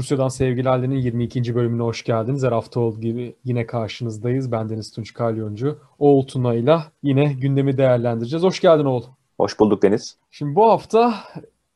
Rusya'dan Sevgili Halde'nin 22. bölümüne hoş geldiniz. Her hafta olduğu gibi yine karşınızdayız. Ben Deniz Tunç Kalyoncu. Oğul Tuna'yla yine gündemi değerlendireceğiz. Hoş geldin Oğul. Hoş bulduk Deniz. Şimdi bu hafta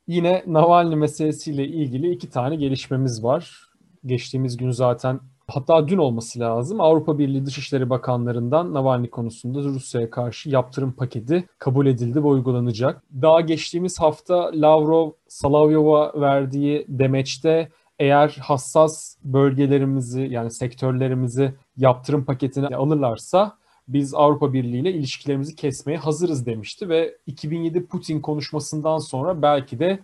yine Navalny meselesiyle ilgili iki tane gelişmemiz var. Geçtiğimiz gün zaten hatta dün olması lazım. Avrupa Birliği Dışişleri Bakanlarından Navalny konusunda Rusya'ya karşı yaptırım paketi kabul edildi ve uygulanacak. Daha geçtiğimiz hafta Lavrov Salavyov'a verdiği demeçte eğer hassas bölgelerimizi yani sektörlerimizi yaptırım paketine alırlarsa biz Avrupa Birliği ile ilişkilerimizi kesmeye hazırız demişti ve 2007 Putin konuşmasından sonra belki de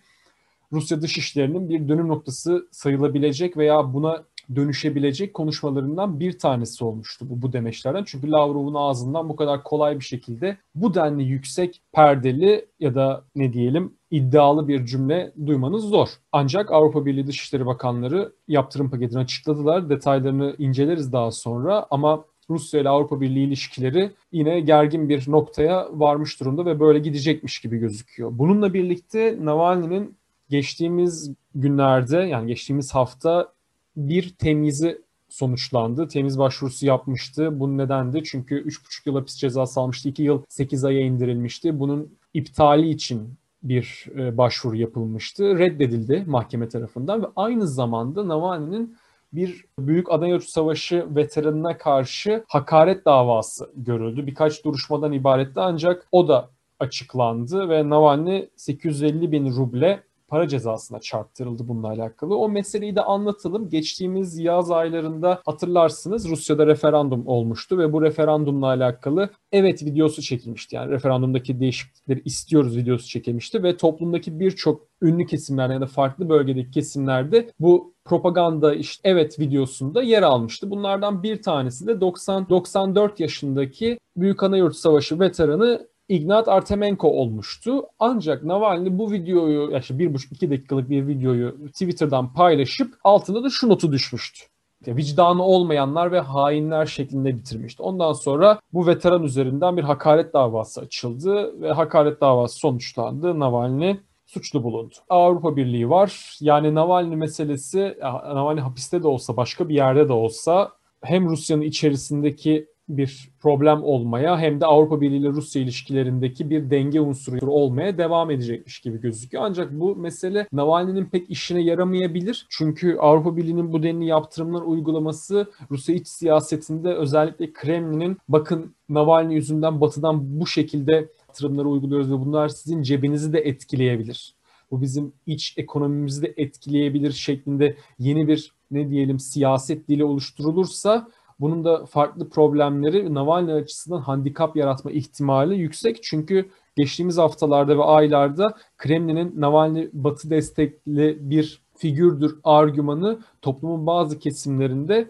Rusya dışişlerinin bir dönüm noktası sayılabilecek veya buna dönüşebilecek konuşmalarından bir tanesi olmuştu bu, bu demeçlerden. Çünkü Lavrov'un ağzından bu kadar kolay bir şekilde bu denli yüksek perdeli ya da ne diyelim iddialı bir cümle duymanız zor. Ancak Avrupa Birliği Dışişleri Bakanları yaptırım paketini açıkladılar. Detaylarını inceleriz daha sonra ama Rusya ile Avrupa Birliği ilişkileri yine gergin bir noktaya varmış durumda ve böyle gidecekmiş gibi gözüküyor. Bununla birlikte Navalny'nin geçtiğimiz günlerde yani geçtiğimiz hafta bir temyizi sonuçlandı. Temiz başvurusu yapmıştı. Bunun nedendi çünkü 3,5 yıl hapis cezası almıştı. 2 yıl 8 aya indirilmişti. Bunun iptali için bir e, başvuru yapılmıştı. Reddedildi mahkeme tarafından ve aynı zamanda Navalny'nin bir Büyük Adana Savaşı veteranına karşı hakaret davası görüldü. Birkaç duruşmadan ibaretti ancak o da açıklandı ve Navalny 850 bin ruble para cezasına çarptırıldı bununla alakalı. O meseleyi de anlatalım. Geçtiğimiz yaz aylarında hatırlarsınız Rusya'da referandum olmuştu ve bu referandumla alakalı evet videosu çekilmişti. Yani referandumdaki değişiklikleri istiyoruz videosu çekilmişti ve toplumdaki birçok ünlü kesimlerde ya da farklı bölgedeki kesimlerde bu propaganda işte evet videosunda yer almıştı. Bunlardan bir tanesi de 90 94 yaşındaki Büyük Anayurt Savaşı veteranı Ignat Artemenko olmuştu. Ancak Navalny bu videoyu, işte bir buçuk iki dakikalık bir videoyu Twitter'dan paylaşıp altında da şu notu düşmüştü. Vicdanı olmayanlar ve hainler şeklinde bitirmişti. Ondan sonra bu veteran üzerinden bir hakaret davası açıldı ve hakaret davası sonuçlandı. Navalny suçlu bulundu. Avrupa Birliği var. Yani Navalny meselesi, Navalny hapiste de olsa, başka bir yerde de olsa hem Rusya'nın içerisindeki bir problem olmaya hem de Avrupa Birliği ile Rusya ilişkilerindeki bir denge unsuru olmaya devam edecekmiş gibi gözüküyor. Ancak bu mesele Navalny'nin pek işine yaramayabilir. Çünkü Avrupa Birliği'nin bu denli yaptırımlar uygulaması Rusya iç siyasetinde özellikle Kremlin'in bakın Navalny yüzünden batıdan bu şekilde yaptırımları uyguluyoruz ve bunlar sizin cebinizi de etkileyebilir. Bu bizim iç ekonomimizi de etkileyebilir şeklinde yeni bir ne diyelim siyaset dili oluşturulursa bunun da farklı problemleri Navalny açısından handikap yaratma ihtimali yüksek. Çünkü geçtiğimiz haftalarda ve aylarda Kremlin'in Navalny batı destekli bir figürdür argümanı toplumun bazı kesimlerinde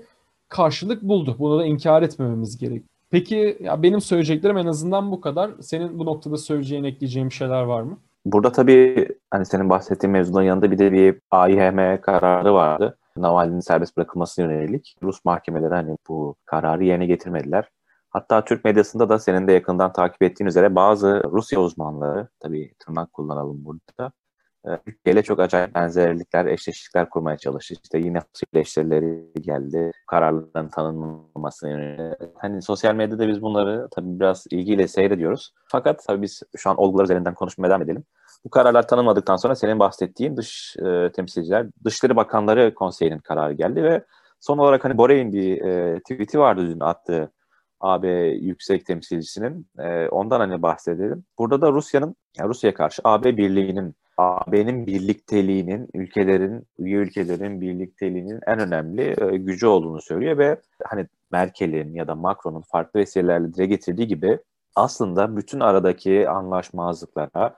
karşılık buldu. Bunu da inkar etmememiz gerek. Peki ya benim söyleyeceklerim en azından bu kadar. Senin bu noktada söyleyeceğin, ekleyeceğin şeyler var mı? Burada tabii hani senin bahsettiğin mevzuların yanında bir de bir AİHM kararı vardı. Navalny'nin serbest bırakılmasına yönelik Rus mahkemeleri hani bu kararı yerine getirmediler. Hatta Türk medyasında da senin de yakından takip ettiğin üzere bazı Rusya uzmanları, tabii tırnak kullanalım burada, e, Türkiye çok acayip benzerlikler, eşleşiklikler kurmaya çalıştı. İşte yine eleştirileri geldi. Kararların tanınmamasına. Hani sosyal medyada biz bunları tabii biraz ilgiyle seyrediyoruz. Fakat tabii biz şu an olgular üzerinden konuşmaya devam edelim. Bu kararlar tanınmadıktan sonra senin bahsettiğin dış e, temsilciler, Dışişleri Bakanları Konseyi'nin kararı geldi ve son olarak hani Borey'in bir e, tweet'i vardı dün attığı AB yüksek temsilcisinin. E, ondan hani bahsedelim. Burada da Rusya'nın, yani Rusya'ya karşı AB birliğinin, AB'nin birlikteliğinin, ülkelerin, üye ülkelerin birlikteliğinin en önemli e, gücü olduğunu söylüyor ve hani Merkel'in ya da Macron'un farklı vesilelerle dile getirdiği gibi aslında bütün aradaki anlaşmazlıklara,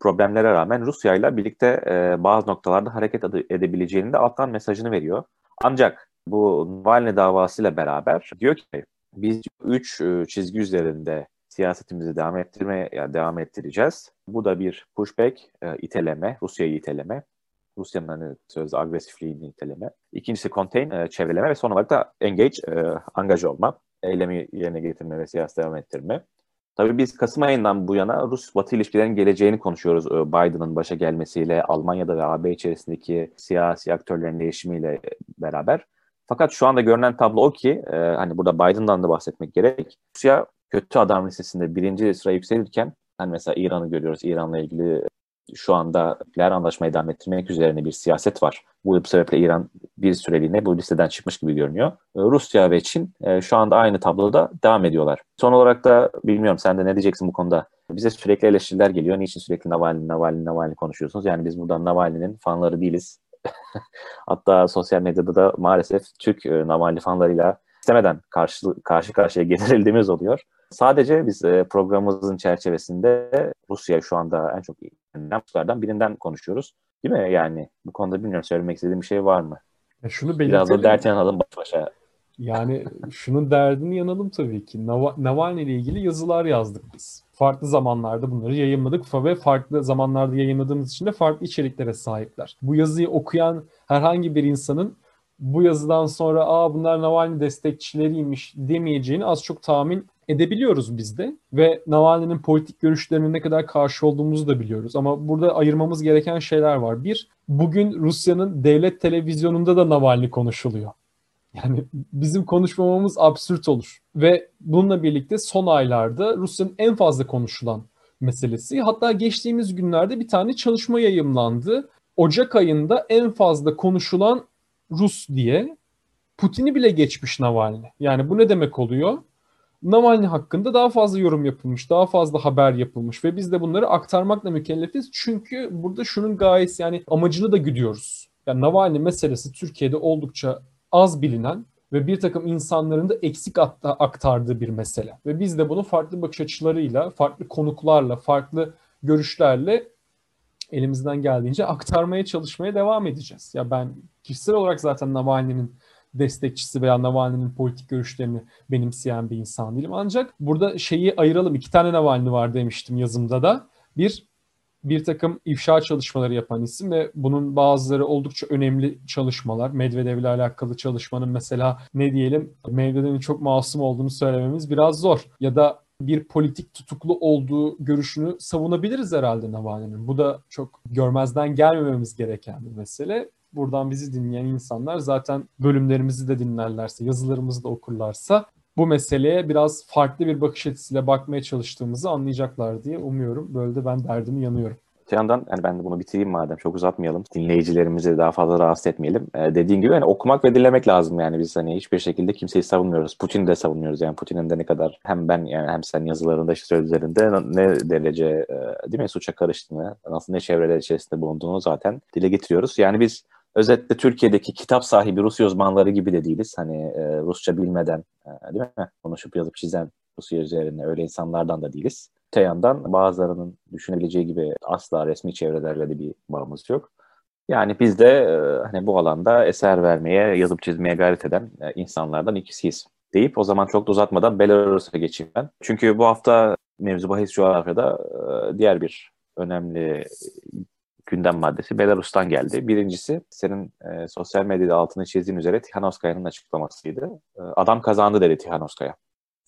problemlere rağmen Rusya ile birlikte e, bazı noktalarda hareket edebileceğini de alttan mesajını veriyor. Ancak bu Navalny davasıyla beraber diyor ki biz üç e, çizgi üzerinde siyasetimizi devam ettirmeye yani devam ettireceğiz. Bu da bir pushback, e, iteleme, Rusya'yı iteleme. Rusya'nın hani sözde agresifliğini iteleme. İkincisi contain, e, çevreleme ve son olarak da engage, e, angaj olma. Eylemi yerine getirme ve siyaset devam ettirme. Tabii biz Kasım ayından bu yana Rus-Batı ilişkilerinin geleceğini konuşuyoruz. Ee, Biden'ın başa gelmesiyle, Almanya'da ve AB içerisindeki siyasi aktörlerin değişimiyle beraber. Fakat şu anda görünen tablo o ki, e, hani burada Biden'dan da bahsetmek gerek. Rusya kötü adam listesinde birinci sıra yükselirken, hani mesela İran'ı görüyoruz. İran'la ilgili şu anda nükleer anlaşmayı devam ettirmek üzerine bir siyaset var. Bu sebeple İran bir süreliğine bu listeden çıkmış gibi görünüyor. Ee, Rusya ve Çin e, şu anda aynı tabloda devam ediyorlar. Son olarak da bilmiyorum sen de ne diyeceksin bu konuda? Bize sürekli eleştiriler geliyor. Niçin sürekli Navalny, Navalny, Navalny konuşuyorsunuz? Yani biz buradan Navalny'nin fanları değiliz. Hatta sosyal medyada da maalesef Türk e, Navalny fanlarıyla istemeden karşı, karşı karşıya getirildiğimiz oluyor. Sadece biz e, programımızın çerçevesinde Rusya şu anda en çok önemli birinden konuşuyoruz. Değil mi? Yani bu konuda bilmiyorum söylemek istediğim bir şey var mı? Ya şunu Biraz da dert yanalım baş başa. Yani şunun derdini yanalım tabii ki. Nav Navalny ile ilgili yazılar yazdık biz. Farklı zamanlarda bunları yayınladık ve farklı zamanlarda yayınladığımız için de farklı içeriklere sahipler. Bu yazıyı okuyan herhangi bir insanın bu yazıdan sonra aa bunlar Navalny destekçileriymiş demeyeceğini az çok tahmin edebiliyoruz biz de ve Navalny'nin politik görüşlerine ne kadar karşı olduğumuzu da biliyoruz. Ama burada ayırmamız gereken şeyler var. Bir, bugün Rusya'nın devlet televizyonunda da Navalny konuşuluyor. Yani bizim konuşmamamız absürt olur. Ve bununla birlikte son aylarda Rusya'nın en fazla konuşulan meselesi. Hatta geçtiğimiz günlerde bir tane çalışma yayımlandı. Ocak ayında en fazla konuşulan Rus diye Putin'i bile geçmiş Navalny. Yani bu ne demek oluyor? Navalny hakkında daha fazla yorum yapılmış, daha fazla haber yapılmış ve biz de bunları aktarmakla mükellefiz. Çünkü burada şunun gayesi yani amacını da güdüyoruz. Yani Navalny meselesi Türkiye'de oldukça az bilinen ve bir takım insanların da eksik aktardığı bir mesele. Ve biz de bunu farklı bakış açılarıyla, farklı konuklarla, farklı görüşlerle elimizden geldiğince aktarmaya çalışmaya devam edeceğiz. Ya ben kişisel olarak zaten Navalny'nin destekçisi veya Navalny'nin politik görüşlerini benimseyen bir insan değilim. Ancak burada şeyi ayıralım. İki tane Navalny var demiştim yazımda da. Bir, bir takım ifşa çalışmaları yapan isim ve bunun bazıları oldukça önemli çalışmalar. Medvedev ile alakalı çalışmanın mesela ne diyelim Medvedev'in çok masum olduğunu söylememiz biraz zor. Ya da bir politik tutuklu olduğu görüşünü savunabiliriz herhalde Navalny'nin. Bu da çok görmezden gelmememiz gereken bir mesele buradan bizi dinleyen insanlar zaten bölümlerimizi de dinlerlerse, yazılarımızı da okurlarsa bu meseleye biraz farklı bir bakış açısıyla bakmaya çalıştığımızı anlayacaklar diye umuyorum. Böyle de ben derdimi yanıyorum. Bir yandan yani ben de bunu bitireyim madem çok uzatmayalım. Dinleyicilerimizi daha fazla rahatsız etmeyelim. Ee, dediğin gibi yani okumak ve dinlemek lazım yani biz hani hiçbir şekilde kimseyi savunmuyoruz. Putin'i de savunmuyoruz yani Putin'in de ne kadar hem ben yani hem sen yazılarında işte sözlerinde ne derece e, değil mi suça karıştığını, nasıl ne çevreler içerisinde bulunduğunu zaten dile getiriyoruz. Yani biz özetle Türkiye'deki kitap sahibi Rus uzmanları gibi de değiliz. Hani e, Rusça bilmeden e, değil mi? Konuşup yazıp çizen Rusya üzerine öyle insanlardan da değiliz. Öte yandan bazılarının düşünebileceği gibi asla resmi çevrelerle de bir bağımız yok. Yani biz de e, hani bu alanda eser vermeye, yazıp çizmeye gayret eden e, insanlardan ikisiyiz deyip o zaman çok da uzatmadan Belarus'a geçeyim ben. Çünkü bu hafta mevzu bahis coğrafyada e, diğer bir önemli gündem maddesi Belarus'tan geldi. Birincisi senin e, sosyal medyada altını çizdiğin üzere Tihanovskaya'nın açıklamasıydı. E, adam kazandı dedi Tihanovskaya.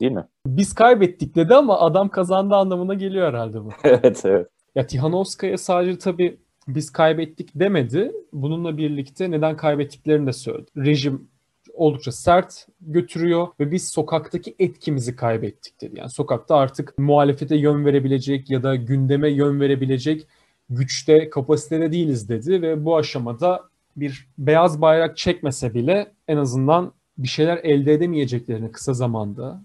Değil mi? Biz kaybettik dedi ama adam kazandı anlamına geliyor herhalde bu. evet evet. Ya Tihanovskaya sadece tabii biz kaybettik demedi. Bununla birlikte neden kaybettiklerini de söyledi. Rejim oldukça sert götürüyor ve biz sokaktaki etkimizi kaybettik dedi. Yani sokakta artık muhalefete yön verebilecek ya da gündeme yön verebilecek güçte, kapasitede değiliz dedi ve bu aşamada bir beyaz bayrak çekmese bile en azından bir şeyler elde edemeyeceklerini kısa zamanda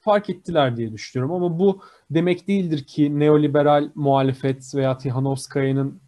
fark ettiler diye düşünüyorum. Ama bu demek değildir ki neoliberal muhalefet veya Tihanovskaya'nın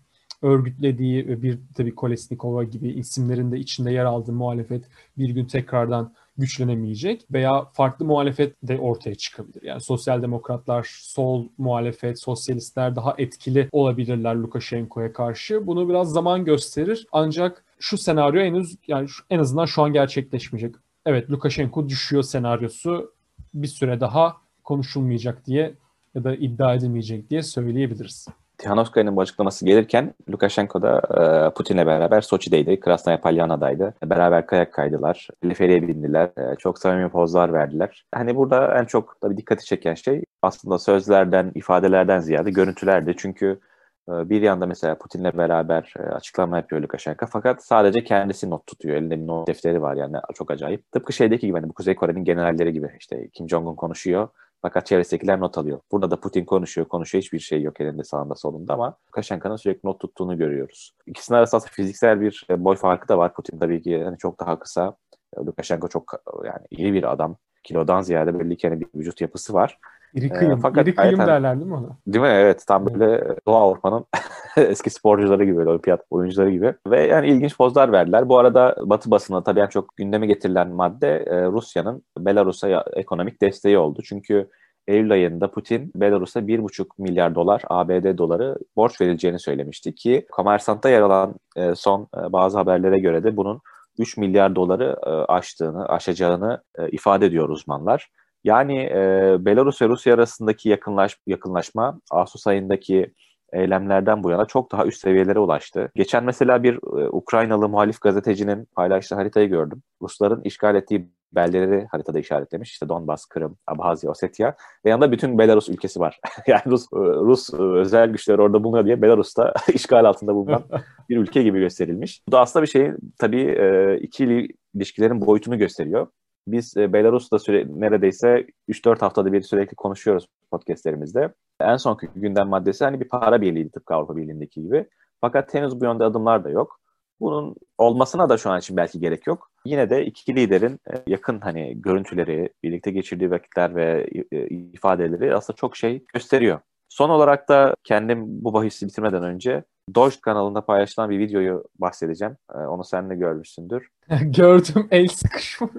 örgütlediği ve bir tabii Kolesnikova gibi isimlerin de içinde yer aldığı muhalefet bir gün tekrardan güçlenemeyecek veya farklı muhalefet de ortaya çıkabilir. Yani sosyal demokratlar, sol muhalefet, sosyalistler daha etkili olabilirler Lukashenko'ya karşı. Bunu biraz zaman gösterir. Ancak şu senaryo henüz yani en azından şu an gerçekleşmeyecek. Evet Lukashenko düşüyor senaryosu bir süre daha konuşulmayacak diye ya da iddia edilmeyecek diye söyleyebiliriz. Tihanovskaya'nın bu açıklaması gelirken Lukashenko da e, Putin'le beraber Soçi'deydi. Krasnaya Polyana'daydı. Beraber kayak kaydılar. Teleferiye bindiler. E, çok samimi pozlar verdiler. Hani burada en çok tabii dikkati çeken şey aslında sözlerden, ifadelerden ziyade görüntülerdi. Çünkü bir yanda mesela Putin'le beraber açıklama yapıyor Lukashenko fakat sadece kendisi not tutuyor. Elinde bir not defteri var yani çok acayip. Tıpkı şeydeki gibi hani bu Kuzey Kore'nin generalleri gibi işte Kim Jong-un konuşuyor fakat çevresindekiler not alıyor. Burada da Putin konuşuyor, konuşuyor. Hiçbir şey yok elinde sağında solunda ama Lukashenko'nun sürekli not tuttuğunu görüyoruz. İkisinin arasında fiziksel bir e, boy farkı da var. Putin tabii ki hani çok daha kısa. Lukashenko çok yani iyi bir adam. Kilodan ziyade belli ki hani bir vücut yapısı var. İri kıyım, ee, fakat iri kıyım derler değil mi ona? Değil mi? Evet. Tam böyle Doğu Avrupa'nın eski sporcuları gibi, olimpiyat oyuncuları gibi. Ve yani ilginç pozlar verdiler. Bu arada Batı basında tabii en çok gündeme getirilen madde e, Rusya'nın Belarus'a ekonomik desteği oldu. Çünkü Eylül ayında Putin Belarus'a 1,5 milyar dolar ABD doları borç verileceğini söylemişti ki Komersant'ta yer alan e, son e, bazı haberlere göre de bunun 3 milyar doları e, aştığını, aşacağını e, ifade ediyor uzmanlar. Yani e, Belarus ve Rusya arasındaki yakınlaş, yakınlaşma Ağustos ayındaki eylemlerden bu yana çok daha üst seviyelere ulaştı. Geçen mesela bir e, Ukraynalı muhalif gazetecinin paylaştığı haritayı gördüm. Rusların işgal ettiği beldeleri haritada işaretlemiş. İşte Donbas, Kırım, Abhazya, Ossetya ve yanında bütün Belarus ülkesi var. yani Rus, Rus özel güçler orada bulunuyor diye Belarus'ta işgal altında bulunan bir ülke gibi gösterilmiş. Bu da aslında bir şeyin tabii e, ikili ilişkilerin boyutunu gösteriyor. Biz e, Belarus'ta süre, neredeyse 3-4 haftada bir sürekli konuşuyoruz podcastlerimizde. En son gündem maddesi hani bir para birliğiydi tıpkı Avrupa Birliği'ndeki gibi. Fakat henüz bu yönde adımlar da yok. Bunun olmasına da şu an için belki gerek yok. Yine de iki liderin e, yakın hani görüntüleri, birlikte geçirdiği vakitler ve e, ifadeleri aslında çok şey gösteriyor. Son olarak da kendim bu bahisi bitirmeden önce Doge kanalında paylaşılan bir videoyu bahsedeceğim. Onu sen de görmüşsündür. Gördüm el sıkışma.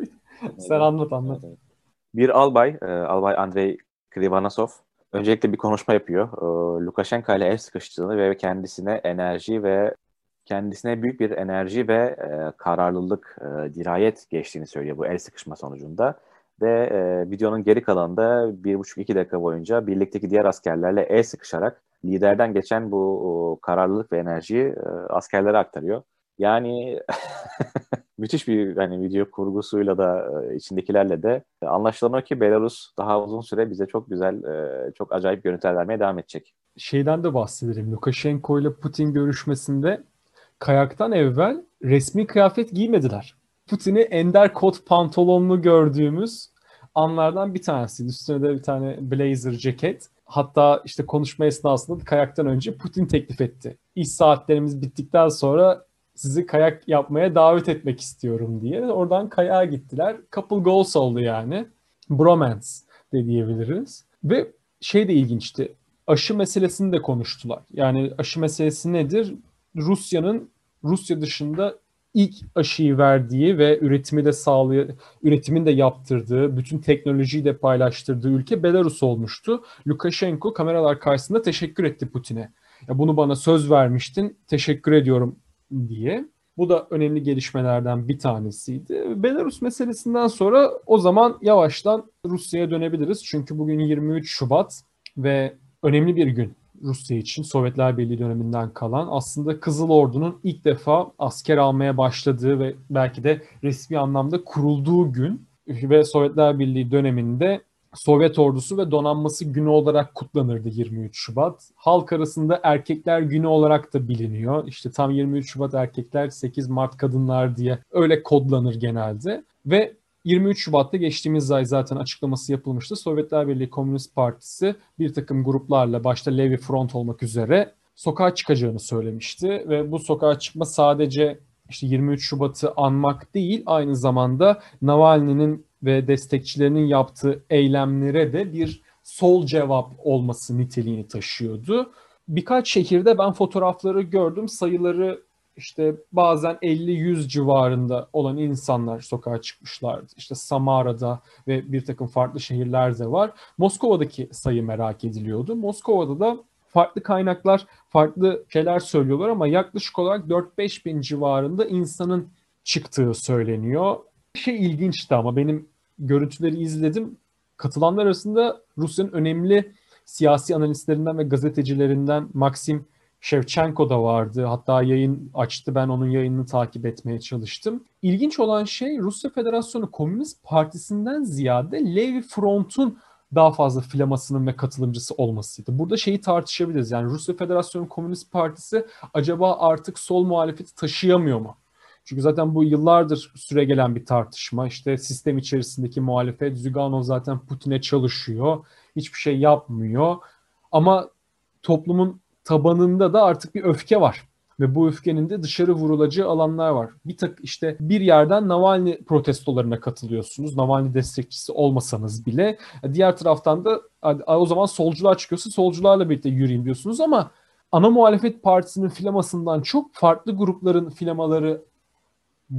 Sen anlat anlat. Bir albay, e, albay Andrei Krivanasov öncelikle bir konuşma yapıyor. E, Lukashenko ile el sıkıştığını ve kendisine enerji ve kendisine büyük bir enerji ve e, kararlılık, e, dirayet geçtiğini söylüyor bu el sıkışma sonucunda. Ve e, videonun geri kalanında bir buçuk iki dakika boyunca birlikteki diğer askerlerle el sıkışarak liderden geçen bu o, kararlılık ve enerjiyi e, askerlere aktarıyor. Yani müthiş bir hani video kurgusuyla da e, içindekilerle de anlaşılan o ki Belarus daha uzun süre bize çok güzel, e, çok acayip görüntüler vermeye devam edecek. Şeyden de bahsedelim. Lukashenko ile Putin görüşmesinde kayaktan evvel resmi kıyafet giymediler. Putin'i ender kot pantolonlu gördüğümüz anlardan bir tanesi. Üstüne de bir tane blazer ceket. Hatta işte konuşma esnasında kayaktan önce Putin teklif etti. İş saatlerimiz bittikten sonra sizi kayak yapmaya davet etmek istiyorum diye. Oradan kayağa gittiler. Couple goals oldu yani. Bromance de diyebiliriz. Ve şey de ilginçti. Aşı meselesini de konuştular. Yani aşı meselesi nedir? Rusya'nın Rusya dışında ilk aşıyı verdiği ve üretimi de sağlay üretimin de yaptırdığı, bütün teknolojiyi de paylaştırdığı ülke Belarus olmuştu. Lukashenko kameralar karşısında teşekkür etti Putin'e. Ya bunu bana söz vermiştin, teşekkür ediyorum diye. Bu da önemli gelişmelerden bir tanesiydi. Belarus meselesinden sonra o zaman yavaştan Rusya'ya dönebiliriz. Çünkü bugün 23 Şubat ve önemli bir gün Rusya için Sovyetler Birliği döneminden kalan aslında Kızıl Ordu'nun ilk defa asker almaya başladığı ve belki de resmi anlamda kurulduğu gün ve Sovyetler Birliği döneminde Sovyet ordusu ve donanması günü olarak kutlanırdı 23 Şubat. Halk arasında erkekler günü olarak da biliniyor. İşte tam 23 Şubat erkekler, 8 Mart kadınlar diye öyle kodlanır genelde. Ve 23 Şubat'ta geçtiğimiz ay zaten açıklaması yapılmıştı. Sovyetler Birliği Komünist Partisi bir takım gruplarla başta Levi Front olmak üzere sokağa çıkacağını söylemişti. Ve bu sokağa çıkma sadece işte 23 Şubat'ı anmak değil aynı zamanda Navalny'nin ve destekçilerinin yaptığı eylemlere de bir sol cevap olması niteliğini taşıyordu. Birkaç şehirde ben fotoğrafları gördüm. Sayıları işte bazen 50-100 civarında olan insanlar sokağa çıkmışlardı. İşte Samara'da ve bir takım farklı şehirlerde var. Moskova'daki sayı merak ediliyordu. Moskova'da da farklı kaynaklar farklı şeyler söylüyorlar ama yaklaşık olarak 4-5 bin civarında insanın çıktığı söyleniyor. Şey ilginçti ama benim görüntüleri izledim. Katılanlar arasında Rusya'nın önemli siyasi analistlerinden ve gazetecilerinden Maxim Shevchenko da vardı. Hatta yayın açtı. Ben onun yayınını takip etmeye çalıştım. İlginç olan şey Rusya Federasyonu Komünist Partisi'nden ziyade Levi Front'un daha fazla filamasının ve katılımcısı olmasıydı. Burada şeyi tartışabiliriz. Yani Rusya Federasyonu Komünist Partisi acaba artık sol muhalefeti taşıyamıyor mu? Çünkü zaten bu yıllardır süre gelen bir tartışma. İşte sistem içerisindeki muhalefet, Zyuganov zaten Putin'e çalışıyor. Hiçbir şey yapmıyor. Ama toplumun tabanında da artık bir öfke var. Ve bu öfkenin de dışarı vurulacağı alanlar var. Bir tak işte bir yerden Navalny protestolarına katılıyorsunuz. Navalny destekçisi olmasanız bile. Diğer taraftan da o zaman solcular çıkıyorsa solcularla birlikte yürüyeyim diyorsunuz ama ana muhalefet partisinin filamasından çok farklı grupların filamaları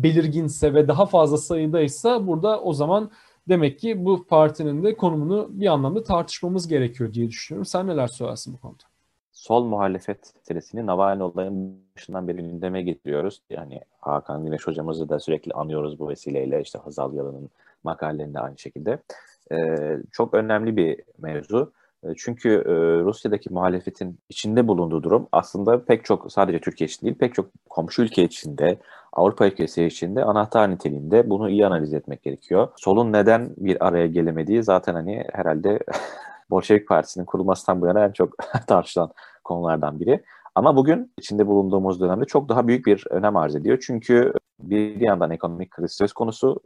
belirginse ve daha fazla sayıdaysa burada o zaman demek ki bu partinin de konumunu bir anlamda tartışmamız gerekiyor diye düşünüyorum. Sen neler söylersin bu konuda? Sol muhalefet meselesini Navalny olayın başından beri gündeme getiriyoruz. Yani Hakan Güneş hocamızı da sürekli anıyoruz bu vesileyle. İşte Hazal Yalan'ın makalelerinde aynı şekilde. Ee, çok önemli bir mevzu. Çünkü e, Rusya'daki muhalefetin içinde bulunduğu durum aslında pek çok sadece Türkiye için değil pek çok komşu ülke içinde Avrupa ülkesi içinde anahtar niteliğinde bunu iyi analiz etmek gerekiyor. Solun neden bir araya gelemediği zaten hani herhalde Bolşevik Partisi'nin kurulmasından bu yana en çok tartışılan konulardan biri. Ama bugün içinde bulunduğumuz dönemde çok daha büyük bir önem arz ediyor. Çünkü bir yandan ekonomik kriz söz konusu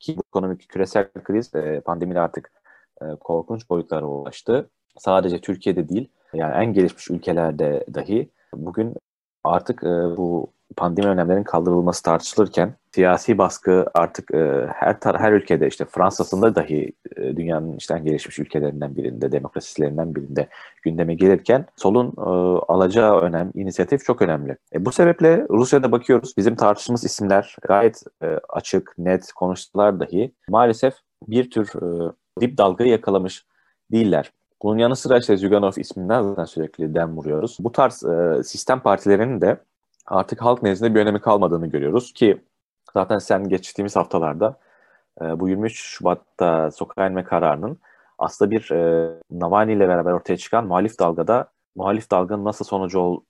ki bu ekonomik küresel kriz e, pandemiyle artık e, korkunç boyutlara ulaştı. Sadece Türkiye'de değil yani en gelişmiş ülkelerde dahi bugün artık e, bu pandemi önlemlerinin kaldırılması tartışılırken siyasi baskı artık e, her her ülkede işte Fransa'sında dahi e, dünyanın işte en gelişmiş ülkelerinden birinde, demokrasilerinden birinde gündeme gelirken solun e, alacağı önem, inisiyatif çok önemli. E, bu sebeple Rusya'da bakıyoruz. Bizim tartıştığımız isimler gayet e, açık, net konuştular dahi maalesef bir tür e, dip dalgayı yakalamış değiller. Bunun yanı sıra işte Zyuganov isminden zaten sürekli dem vuruyoruz. Bu tarz e, sistem partilerinin de artık halk nezdinde bir önemi kalmadığını görüyoruz ki zaten sen geçtiğimiz haftalarda e, bu 23 Şubat'ta sokağa inme kararının aslında bir e, Navalny ile beraber ortaya çıkan muhalif dalgada muhalif dalganın nasıl sonucu ol,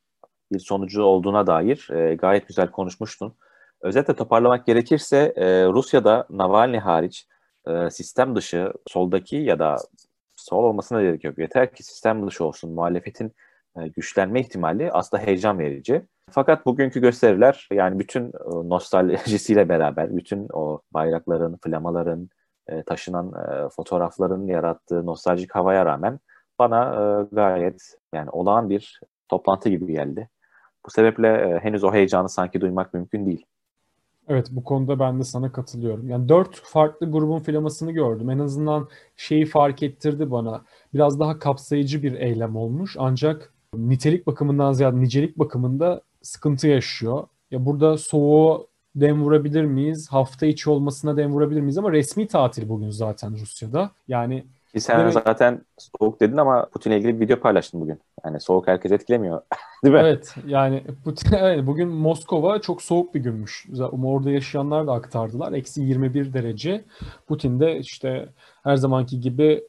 bir sonucu olduğuna dair e, gayet güzel konuşmuştun. Özetle toparlamak gerekirse e, Rusya'da Navalny hariç e, sistem dışı soldaki ya da sol olmasına gerek yok. Yeter ki sistem dışı olsun. Muhalefetin e, güçlenme ihtimali aslında heyecan verici. Fakat bugünkü gösteriler yani bütün e, nostaljisiyle beraber, bütün o bayrakların, flamaların, e, taşınan e, fotoğrafların yarattığı nostaljik havaya rağmen bana gayet yani olağan bir toplantı gibi geldi. Bu sebeple henüz o heyecanı sanki duymak mümkün değil. Evet bu konuda ben de sana katılıyorum. Yani dört farklı grubun filamasını gördüm. En azından şeyi fark ettirdi bana. Biraz daha kapsayıcı bir eylem olmuş. Ancak nitelik bakımından ziyade nicelik bakımında sıkıntı yaşıyor. Ya burada soğuğu dem vurabilir miyiz? Hafta içi olmasına dem vurabilir miyiz? Ama resmi tatil bugün zaten Rusya'da. Yani ki sen demek... zaten soğuk dedin ama Putin'le ilgili bir video paylaştın bugün. Yani soğuk herkes etkilemiyor. Değil mi? Evet yani Putin, evet, bugün Moskova çok soğuk bir günmüş. Orada yaşayanlar da aktardılar. Eksi 21 derece. Putin de işte her zamanki gibi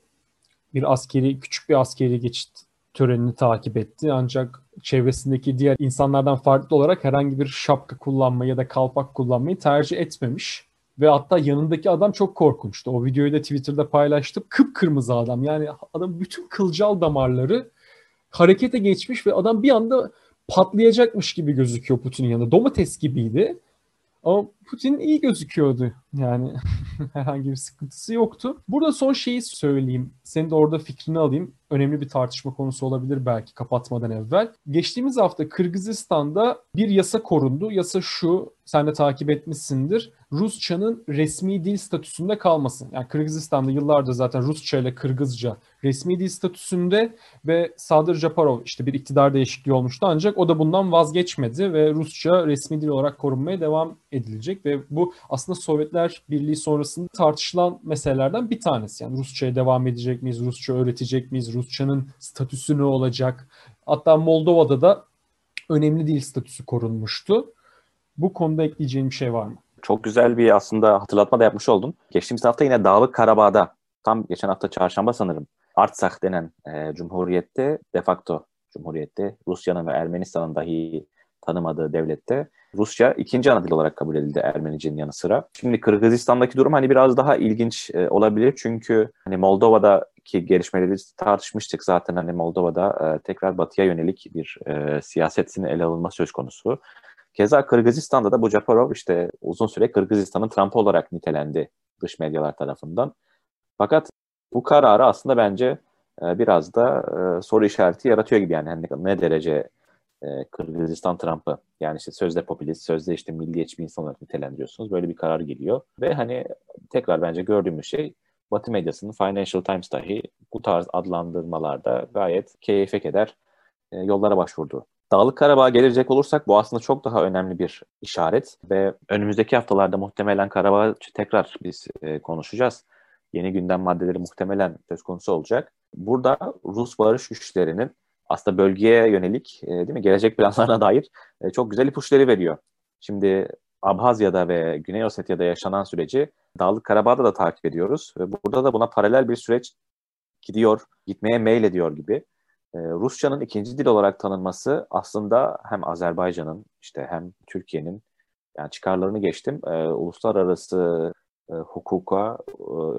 bir askeri, küçük bir askeri geçit törenini takip etti. Ancak çevresindeki diğer insanlardan farklı olarak herhangi bir şapka kullanmayı ya da kalpak kullanmayı tercih etmemiş. Ve hatta yanındaki adam çok korkunçtu. O videoyu da Twitter'da paylaştım. Kıpkırmızı adam. Yani adam bütün kılcal damarları harekete geçmiş ve adam bir anda patlayacakmış gibi gözüküyor Putin'in yanında. Domates gibiydi. Ama Putin iyi gözüküyordu. Yani herhangi bir sıkıntısı yoktu. Burada son şeyi söyleyeyim. Senin de orada fikrini alayım. Önemli bir tartışma konusu olabilir belki kapatmadan evvel. Geçtiğimiz hafta Kırgızistan'da bir yasa korundu. Yasa şu, sen de takip etmişsindir. Rusçanın resmi dil statüsünde kalması. Yani Kırgızistan'da yıllardır zaten Rusça ile Kırgızca resmi dil statüsünde ve Sadır Japarov işte bir iktidar değişikliği olmuştu ancak o da bundan vazgeçmedi ve Rusça resmi dil olarak korunmaya devam edilecek ve bu aslında Sovyetler Birliği sonrasında tartışılan meselelerden bir tanesi. Yani Rusça'ya devam edecek miyiz, Rusça öğretecek miyiz, Rusçanın statüsü ne olacak? Hatta Moldova'da da önemli dil statüsü korunmuştu. Bu konuda ekleyeceğim bir şey var mı? Çok güzel bir aslında hatırlatma da yapmış oldun. Geçtiğimiz hafta yine Dağlık Karabağ'da tam geçen hafta çarşamba sanırım Artsakh denen e, cumhuriyette de facto cumhuriyette Rusya'nın ve Ermenistan'ın dahi tanımadığı devlette Rusça ikinci ana dil olarak kabul edildi Ermenicinin yanı sıra. Şimdi Kırgızistan'daki durum hani biraz daha ilginç e, olabilir çünkü hani Moldova'daki gelişmeleri tartışmıştık zaten hani Moldova'da e, tekrar batıya yönelik bir e, siyasetin ele alınma söz konusu. Keza Kırgızistan'da da bu Japarov işte uzun süre Kırgızistan'ın Trump olarak nitelendi dış medyalar tarafından. Fakat bu kararı aslında bence e, biraz da e, soru işareti yaratıyor gibi yani hani ne derece e, Kırgızistan Trump'ı yani işte sözde popülist, sözde işte milliyetçi bir insan olarak nitelendiriyorsunuz. Böyle bir karar geliyor. Ve hani tekrar bence gördüğümüz şey Batı medyasının Financial Times dahi bu tarz adlandırmalarda gayet keyfe keder yollara başvurdu. Dağlık Karabağ'a gelecek olursak bu aslında çok daha önemli bir işaret ve önümüzdeki haftalarda muhtemelen Karabağ tekrar biz e, konuşacağız. Yeni gündem maddeleri muhtemelen söz konusu olacak. Burada Rus barış güçlerinin aslında bölgeye yönelik e, değil mi gelecek planlarına dair e, çok güzel ipuçları veriyor. Şimdi Abhazya'da ve Güney Osetya'da yaşanan süreci Dağlık Karabağ'da da takip ediyoruz ve burada da buna paralel bir süreç gidiyor, gitmeye meyil ediyor gibi. E, Rusçanın ikinci dil olarak tanınması aslında hem Azerbaycan'ın işte hem Türkiye'nin yani çıkarlarını geçtim e, uluslararası e, hukuka,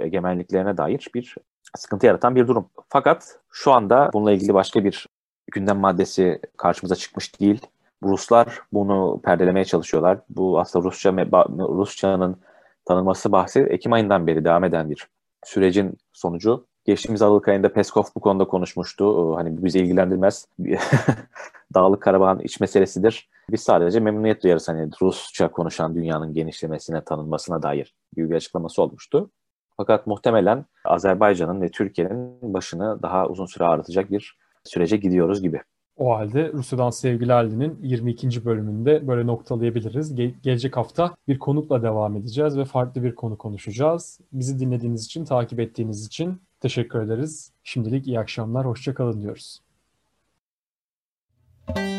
e, egemenliklerine dair bir sıkıntı yaratan bir durum. Fakat şu anda bununla ilgili başka bir gündem maddesi karşımıza çıkmış değil. Ruslar bunu perdelemeye çalışıyorlar. Bu aslında Rusça Rusçanın tanınması bahsi Ekim ayından beri devam eden bir sürecin sonucu. Geçtiğimiz Aralık ayında Peskov bu konuda konuşmuştu. Hani bizi ilgilendirmez. Dağlık Karabağ'ın iç meselesidir. Biz sadece memnuniyet duyarız hani Rusça konuşan dünyanın genişlemesine, tanınmasına dair bir açıklaması olmuştu. Fakat muhtemelen Azerbaycan'ın ve Türkiye'nin başını daha uzun süre ağrıtacak bir sürece gidiyoruz gibi. O halde Rusya'dan Sevgilerli'nin 22. bölümünde böyle noktalayabiliriz. Ge- gelecek hafta bir konukla devam edeceğiz ve farklı bir konu konuşacağız. Bizi dinlediğiniz için, takip ettiğiniz için Teşekkür ederiz. Şimdilik iyi akşamlar, hoşçakalın diyoruz. Müzik